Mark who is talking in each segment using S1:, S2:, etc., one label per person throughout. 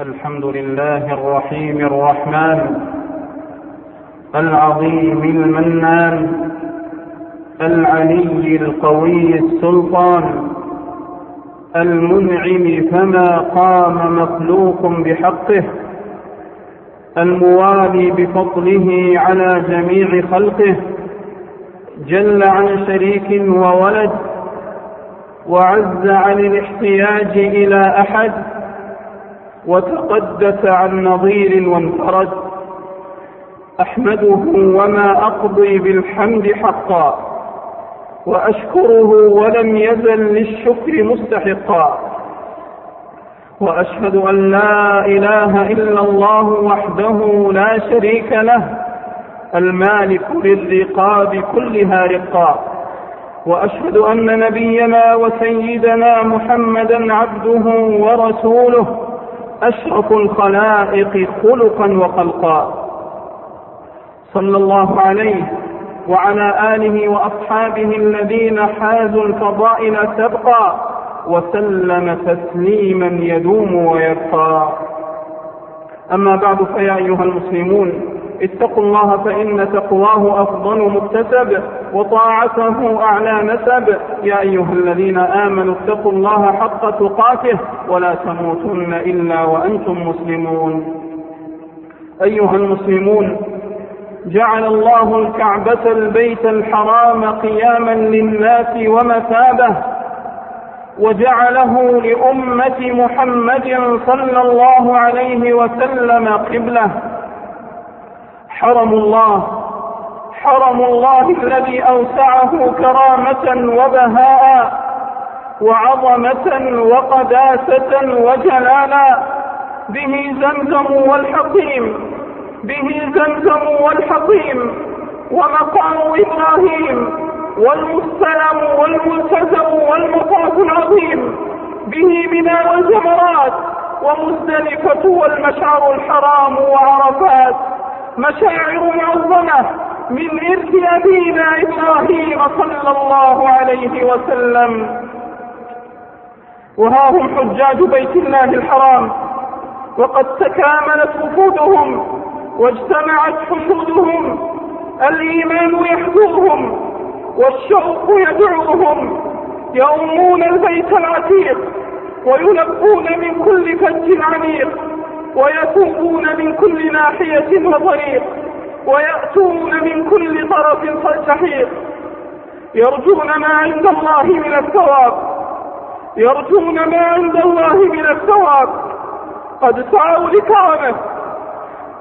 S1: الحمد لله الرحيم الرحمن العظيم المنان العلي القوي السلطان المنعم فما قام مخلوق بحقه الموالي بفضله على جميع خلقه جل عن شريك وولد وعز عن الاحتياج إلى أحد وتقدس عن نظير وانفرد أحمده وما أقضي بالحمد حقا وأشكره ولم يزل للشكر مستحقا. وأشهد أن لا إله إلا الله وحده لا شريك له المالك للرقاب كلها رقا. وأشهد أن نبينا وسيدنا محمدا عبده ورسوله. اشرف الخلائق خلقا وخلقا. صلى الله عليه وعلى آله وأصحابه الذين حازوا الفضائل سبقا وسلم تسليما يدوم ويبقى. أما بعد فيا أيها المسلمون اتقوا الله فإن تقواه أفضل مكتسب وطاعته أعلى نسب. يا أيها الذين آمنوا اتقوا الله حق تقاته ولا تموتن إلا وأنتم مسلمون. أيها المسلمون جعل الله الكعبة البيت الحرام قياما للناس ومثابة وجعله لأمة محمد صلى الله عليه وسلم قبلة. حرم الله حرم الله الذي أوسعه كرامة وبهاء وعظمة وقداسة وجلالا به زمزم والحطيم به زمزم والحطيم ومقام إبراهيم والمستلم والملتزم والمطاف العظيم. به بنا والجمرات ومزدلفة والمشعر الحرام وعرفات. مشاعر معظمة من إرث أبينا إبراهيم صلى الله عليه وسلم. وها هم حجاج بيت الله الحرام. وقد تكاملت وفودهم واجتمعت حشودهم الإيمان يحذرهم والشوق يدعوهم. يؤمون البيت العتيق ويلبون من كل فج عميق. ويتوبون من كل ناحية وطريق ويأتون من كل طرف شحيق يرجون ما عند الله من الثواب يرجون ما عند الله من الثواب. قد سعوا لكرمه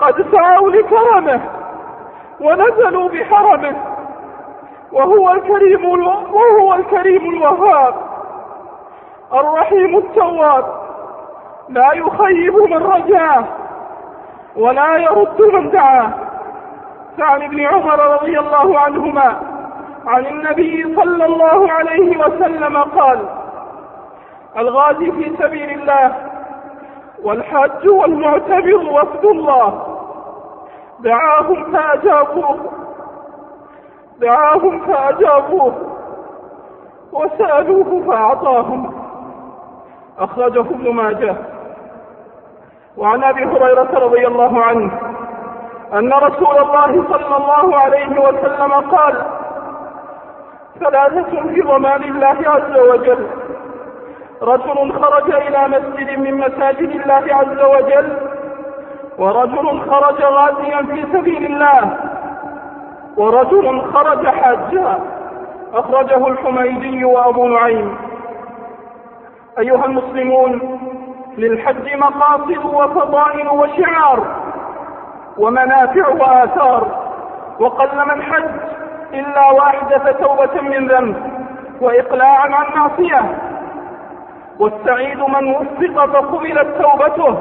S1: قد سعوا لكرمه ونزلوا بحرمه. وهو الكريم وهو الكريم الوهاب الرحيم التواب. لا يخيب من رجاه ولا يرد من دعاه فعن ابن عمر رضي الله عنهما عن النبي صلى الله عليه وسلم قال الغازي في سبيل الله والحج والمعتبر وفد الله. دعاهم فأجابوه. دعاهم فأجابوه. وسألوه فأعطاهم. أخرجه ابن ماجه. وعن أبي هريرة رضي الله عنه أن رسول الله صلى الله عليه وسلم قال ثلاثة في ضمان الله عز وجل. رجل خرج إلى مسجد من مساجد الله عز وجل ورجل خرج غازيا في سبيل الله ورجل خرج حاجا. أخرجه الحميدي وأبو نعيم. أيها المسلمون للحج مقاصد وفضائل وشعار ومنافع وآثار. وقل من حج إلا وأحدث توبة من ذنب وإقلاعا عن معصية. والسعيد من وفق فقبلت توبته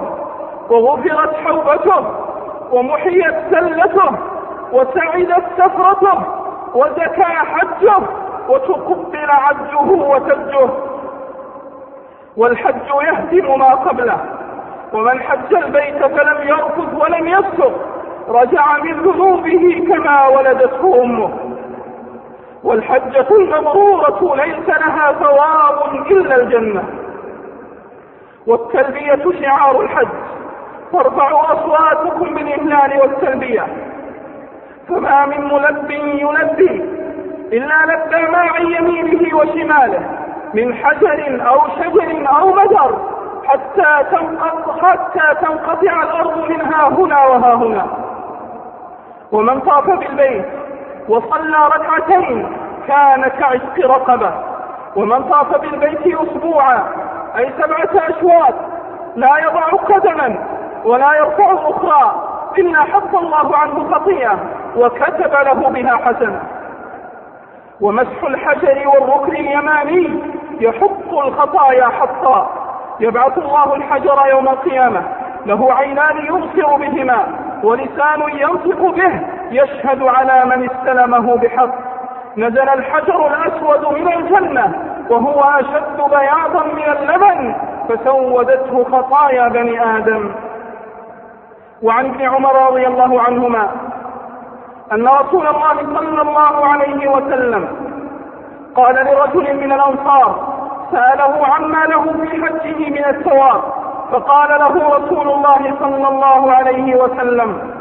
S1: وغفرت حوبته ومحيت سلته وسعدت سفرته وزكى حجه وتقبل عجه وتجه والحج يهدم ما قبله. ومن حج البيت فلم يرفض ولم يفسق رجع من ذنوبه كما ولدته أمه. والحجة المبرورة ليس لها ثواب إلا الجنة. والتلبية شعار الحج. فارفعوا أصواتكم بالإهلال والتلبية. فما من ملب يلبي إلا لبى ما عن يمينه وشماله. من حجر أو شجر أو مدر حتى تنقطع, حتى تنقطع الأرض منها هنا وها هنا. ومن طاف بالبيت وصلى ركعتين كان كعشق رقبة. ومن طاف بالبيت أسبوعا أي سبعة أشواط لا يضع قدما ولا يرفع أخرى إلا حط الله عنه خطيئة وكتب له بها حسنة. ومسح الحجر والركن اليماني يحط الخطايا حطا يبعث الله الحجر يوم القيامة. له عينان يبصر بهما ولسان ينطق به يشهد على من استلمه بحق. نزل الحجر الأسود من الجنة وهو أشد بياضا من اللبن فسودته خطايا بني آدم. وعن ابن عمر رضي الله عنهما أن رسول الله صلى الله عليه وسلم قال لرجل من الأنصار سأله عما له في حجه من الثواب فقال له رسول الله صلى الله عليه وسلم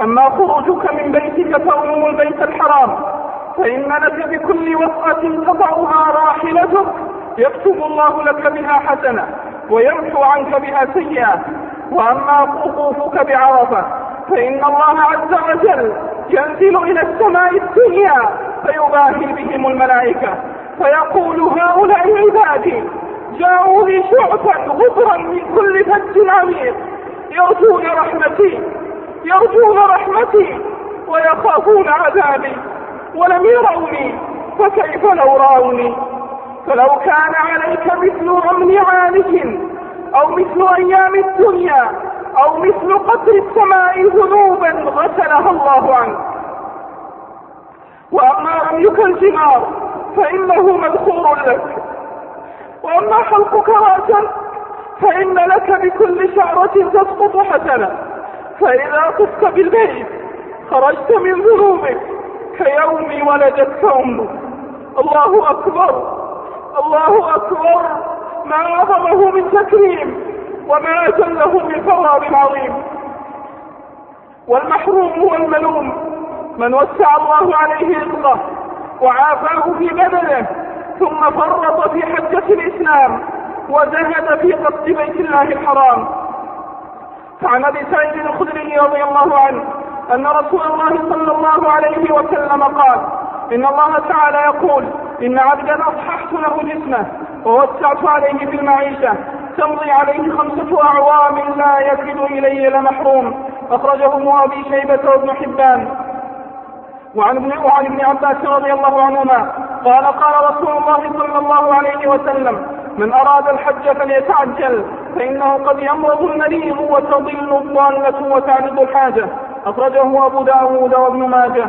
S1: أما خروجك من بيتك تؤم البيت الحرام فإن لك بكل وطأة تضعها راحلتك يكتب الله لك بها حسنة ويمحو عنك بها سيئة وأما وقوفك بعرفة فإن الله عز وجل ينزل إلى السماء الدنيا فيباهي بهم الملائكة. فيقول هؤلاء عبادي جاءوا لي شعثا غبرا من كل فج عميق. يرجون رحمتي يرجون رحمتي ويخافون عذابي ولم يروني فكيف لو رأوني؟ فلو كان عليك مثل أمن عالج أو مثل أيام الدنيا أو مثل قطر السماء ذنوبا غسلها الله عنك. وأما رميك الجمار فإنه مدخور لك. وأما حلقك رأسا فإن لك بكل شعرة تسقط حسنة. فإذا طفت بالبيت خرجت من ذنوبك كيوم ولدتك أمك. الله أكبر الله أكبر. ما أعظمه من تكريم وما أجله من ثواب عظيم. والمحروم والملوم من وسع الله عليه رزقه. وعافاه في بدنه ثم فرط في حجة الإسلام وزهد في قصد بيت الله الحرام. فعن أبي سعيد الخدري رضي الله عنه أن رسول الله صلى الله عليه وسلم قال إن الله تعالى يقول إن عبدا أصححت له جسمه ووسعت عليه في المعيشة تمضي عليه خمسة أعوام لا يكد إليه لمحروم أخرجه أبي شيبة وابن حبان. وعن ابن وعن ابن عباس رضي الله عنهما قال قال رسول الله صلى الله عليه وسلم من أراد الحج فليتعجل فإنه قد يمرض المريض وتضل الضالة وتعرض الحاجة. أخرجه أبو داود وابن ماجه.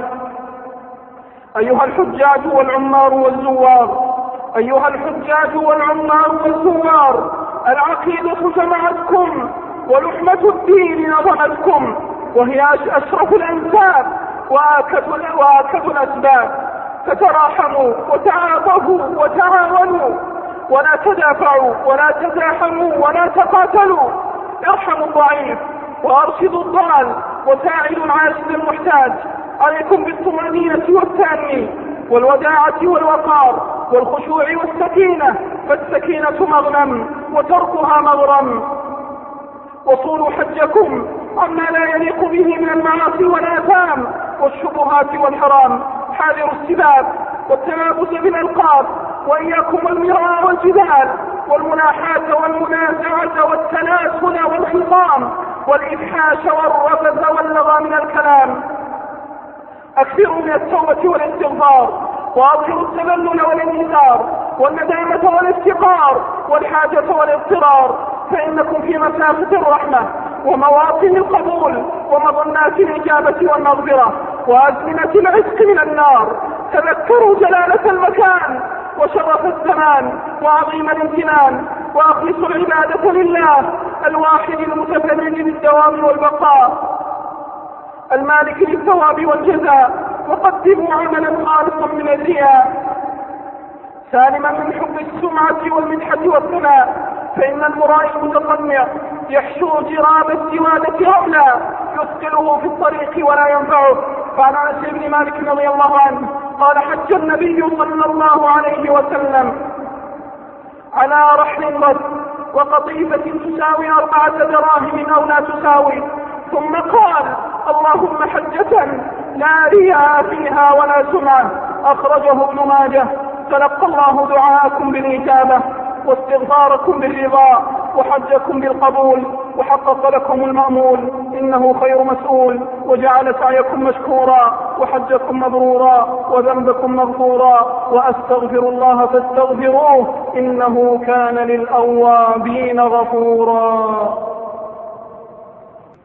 S1: أيها الحجاج والعمار والزوار أيها الحجاج والعمار والزوار العقيدة جمعتكم ولحمة الدين نظمتكم وهي أشرف الأنساب وآكد, وآكد الأسباب فتراحموا وتعاطفوا وتعاونوا. ولا تدافعوا ولا تزاحموا ولا تقاتلوا. ارحموا الضعيف وأرشدوا الضال وساعدوا العاجز المحتاج. عليكم بالطمأنينة والتأني والوداعة والوقار والخشوع والسكينة. فالسكينة مغنم وتركها مغرم. وصولوا حجكم عما لا يليق به من المعاصي والآثام. والشبهات والحرام حاذروا السباب والتنافس بالألقاب وإياكم المراء والجدال والمناحاة والمنازعة والتناسل والخصام والإفحاش والرفث واللغى من الكلام. أكثروا من التوبة والاستغفار وأظهروا التذلل والانكسار والندامة والافتقار والحاجة والاضطرار فإنكم في مسافة الرحمة. ومواطن القبول ومظنات الإجابة والمغفرة وأزمنة العتق من النار. تذكروا جلالة المكان وشرف الزمان وعظيم الامتنان واخلصوا العبادة لله الواحد المتفرد بالدوام والبقاء. المالك للثواب والجزاء وقدموا عملا خالصا من الرياء. سالما من حب السمعة والمدحة والثناء. فإن المرائي المتطمع يحشو جراب السوادة عملا يثقله في الطريق ولا ينفعه. قال أنس بن مالك رضي الله عنه قال حج النبي صلى الله عليه وسلم على رحل رد وقطيفة تساوي أربعة دراهم أو لا تساوي. ثم قال اللهم حجة لا رياء فيها ولا سمعة. أخرجه ابن ماجه. تلقى الله دعاءكم بالإجابة واستغفاركم بالرضا وحجكم بالقبول وحقق لكم المأمول. إنه خير مسؤول. وجعل سعيكم مشكورا وحجكم مبرورا وذنبكم مغفورا. وأستغفر الله فاستغفروه. إنه كان للأوابين غفورا.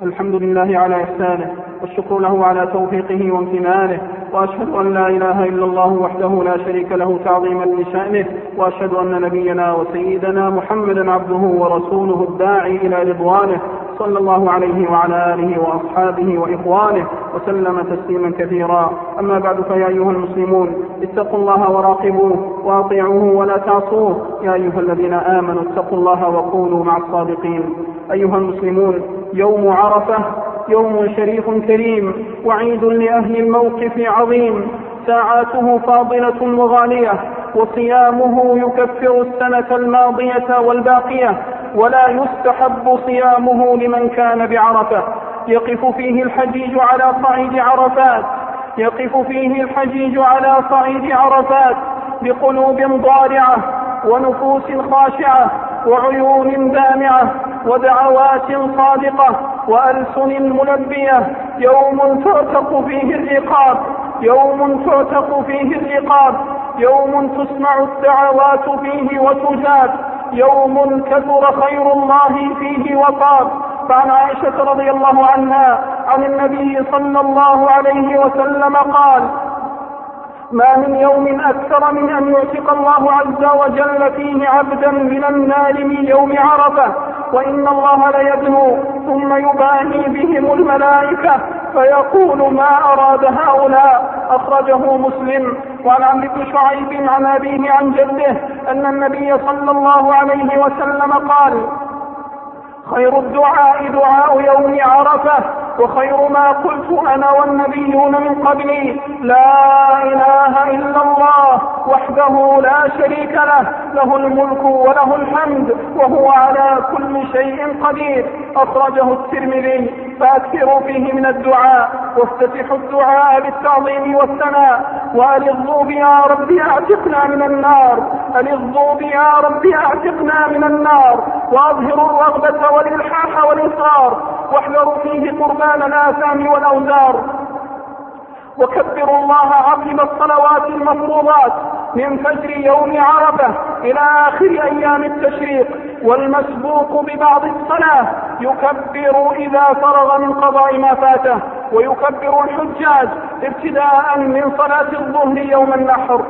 S1: الحمد لله على إحسانه والشكر له على توفيقه وامتنانه. وأشهد أن لا إله إلا الله وحده لا شريك له تعظيما لشأنه وأشهد أن نبينا وسيدنا محمدا عبده ورسوله الداعي إلى رضوانه صلى الله عليه وعلى آله وأصحابه وإخوانه وسلم تسليما كثيرا. أما بعد فيا أيها المسلمون اتقوا الله وراقبوه وأطيعوه ولا تعصوه. يا أيها الذين آمنوا اتقوا الله وكونوا مع الصادقين. أيها المسلمون يوم عرفة يوم شريف كريم وعيد لأهل الموقف عظيم. ساعاته فاضلة وغالية وصيامه يكفر السنة الماضية والباقية ولا يستحب صيامه لمن كان بعرفة. يقف فيه الحجيج على صعيد عرفات. يقف فيه الحجيج على صعيد عرفات بقلوب ضارعة ونفوس خاشعة وعيون دامعة ودعوات صادقة. وألسن ملبية يوم تعتق فيه الرقاب يوم تعتق فيه الرقاب يوم تسمع الدعوات فيه وتجاب يوم كثر خير الله فيه وطاب فعن عائشة رضي الله عنها عن النبي صلى الله عليه وسلم قال ما من يوم أكثر من أن يعتق الله عز وجل فيه عبدا من النار من يوم عرفة وإن الله ليدنو ثم يباهي بهم الملائكة فيقول ما أراد هؤلاء؟ أخرجه مسلم. وعن عمرو بن شعيب عن أبيه عن جده أن النبي صلى الله عليه وسلم قال خير الدعاء دعاء يوم عرفة وخير ما قلت أنا والنبيون من قبلي لا إله إلا الله وحده لا شريك له له الملك وله الحمد وهو على كل شيء قدير. أخرجه الترمذي فأكثروا فيه من الدعاء وافتتحوا الدعاء بالتعظيم والثناء. وألظوا يا رب أعتقنا من النار ألظوا يا رب أعتقنا من النار. وأظهروا الرغبة والإلحاح والإصرار واحذروا فيه قربان الآثام والأوزار وكبروا الله عظيم الصلوات المفروضات من فجر يوم عرفة إلى آخر أيام التشريق والمسبوق ببعض الصلاة يكبر إذا فرغ من قضاء ما فاته ويكبر الحجاج ابتداء من صلاة الظهر يوم النحر.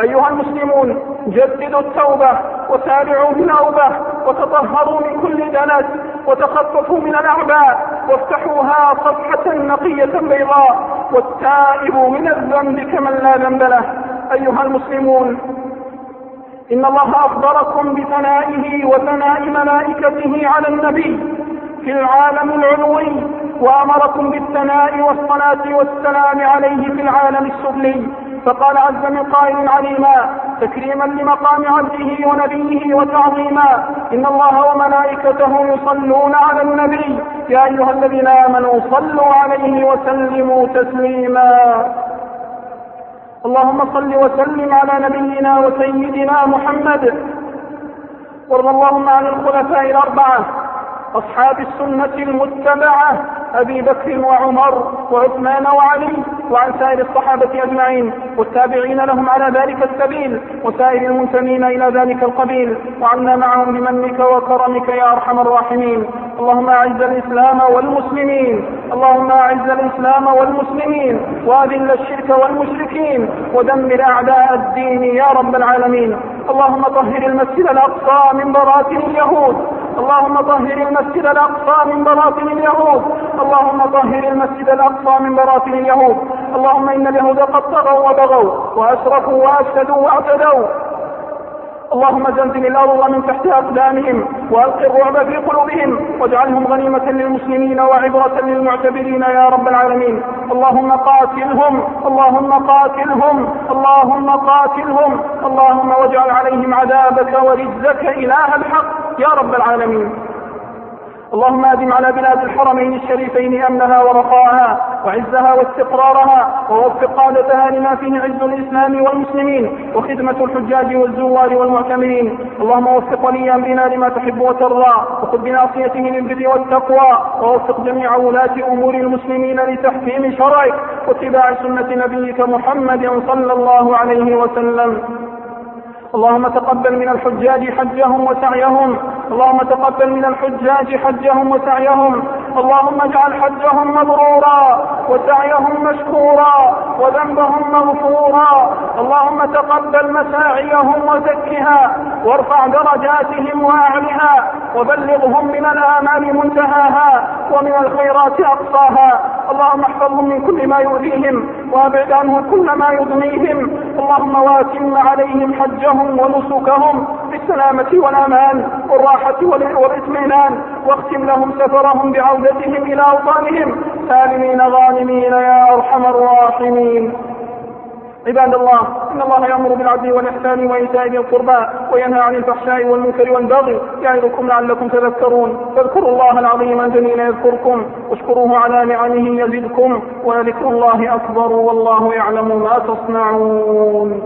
S1: أيها المسلمون جددوا التوبة وسارعوا بالأوبة وتطهروا من كل دنس وتخففوا من الأعباء وافتحوها صفحة نقية بيضاء والتائب من الذنب كمن لا ذنب له. أيها المسلمون إن الله أخبركم بثنائه وثناء ملائكته على النبي في العالم العلوي وأمركم بالثناء والصلاة والسلام عليه في العالم السفلي. فقال عز من قائل عليما تكريما لمقام عبده ونبيه وتعظيما إن الله وملائكته يصلون على النبي يا أيها الذين آمنوا صلوا عليه وسلموا تسليما. اللهم صل وسلم على نبينا وسيدنا محمد. وارض اللهم عن الخلفاء الأربعة أصحاب السنة المتبعة أبي بكر وعمر وعثمان وعلي وعن سائر الصحابة أجمعين والتابعين لهم على ذلك السبيل وسائر المنتمين إلى ذلك القبيل وعنا معهم بمنك وكرمك يا أرحم الراحمين. اللهم أعز الإسلام والمسلمين اللهم أعز الإسلام والمسلمين وأذل الشرك والمشركين ودمر أعداء الدين يا رب العالمين. اللهم طهر المسجد الأقصى من براثن اليهود. اللهم طهر المسجد الأقصى من براثن اليهود. اللهم طهر المسجد الأقصى من براثن اليهود. اللهم إن اليهود قد طغوا وبغوا وأسرفوا وأفسدوا وأعتدوا. اللهم زلزل الأرض من تحت أقدامهم وألق الرعب في قلوبهم واجعلهم غنيمة للمسلمين وعبرة للمعتبرين يا رب العالمين. اللهم قاتلهم اللهم قاتلهم اللهم قاتلهم اللهم واجعل عليهم عذابك ورزك إله الحق يا رب العالمين. اللهم أدم على بلاد الحرمين الشريفين أمنها ورخاءها وعزها واستقرارها ووفق قادتها لما فيه عز الإسلام والمسلمين وخدمة الحجاج والزوار والمعتمرين. اللهم وفق ولي أمرنا لما تحب وترضى وخذ بناصيته للبر والتقوى ووفق جميع ولاة أمور المسلمين لتحكيم شرعك واتباع سنة نبيك محمد صلى الله عليه وسلم. اللهم تقبل من الحجاج حجهم وسعيهم. اللهم تقبل من الحجاج حجهم وسعيهم. اللهم اجعل حجهم مبرورا وسعيهم مشكورا وذنبهم مغفورا. اللهم تقبل مساعيهم وزكها وارفع درجاتهم واعلها وبلغهم من الآمال منتهاها ومن الخيرات أقصاها. اللهم احفظهم من كل ما يؤذيهم وأبعد عنهم كل ما يضنيهم اللهم واتم عليهم حجهم ونسكهم بالسلامة والأمان والراحة والإطمئنان واختم لهم سفرهم بعودتهم إلى أوطانهم. سالمين غانمين يا أرحم الراحمين. عباد الله إن الله يأمر بالعدل والإحسان وإيتاء ذي القربى وينهى عن الفحشاء والمنكر والبغي يعظكم لعلكم تذكرون. فاذكروا الله العظيم الجليل يذكركم. واشكروه على نعمه يزدكم. ولذكر الله أكبر والله يعلم ما تصنعون.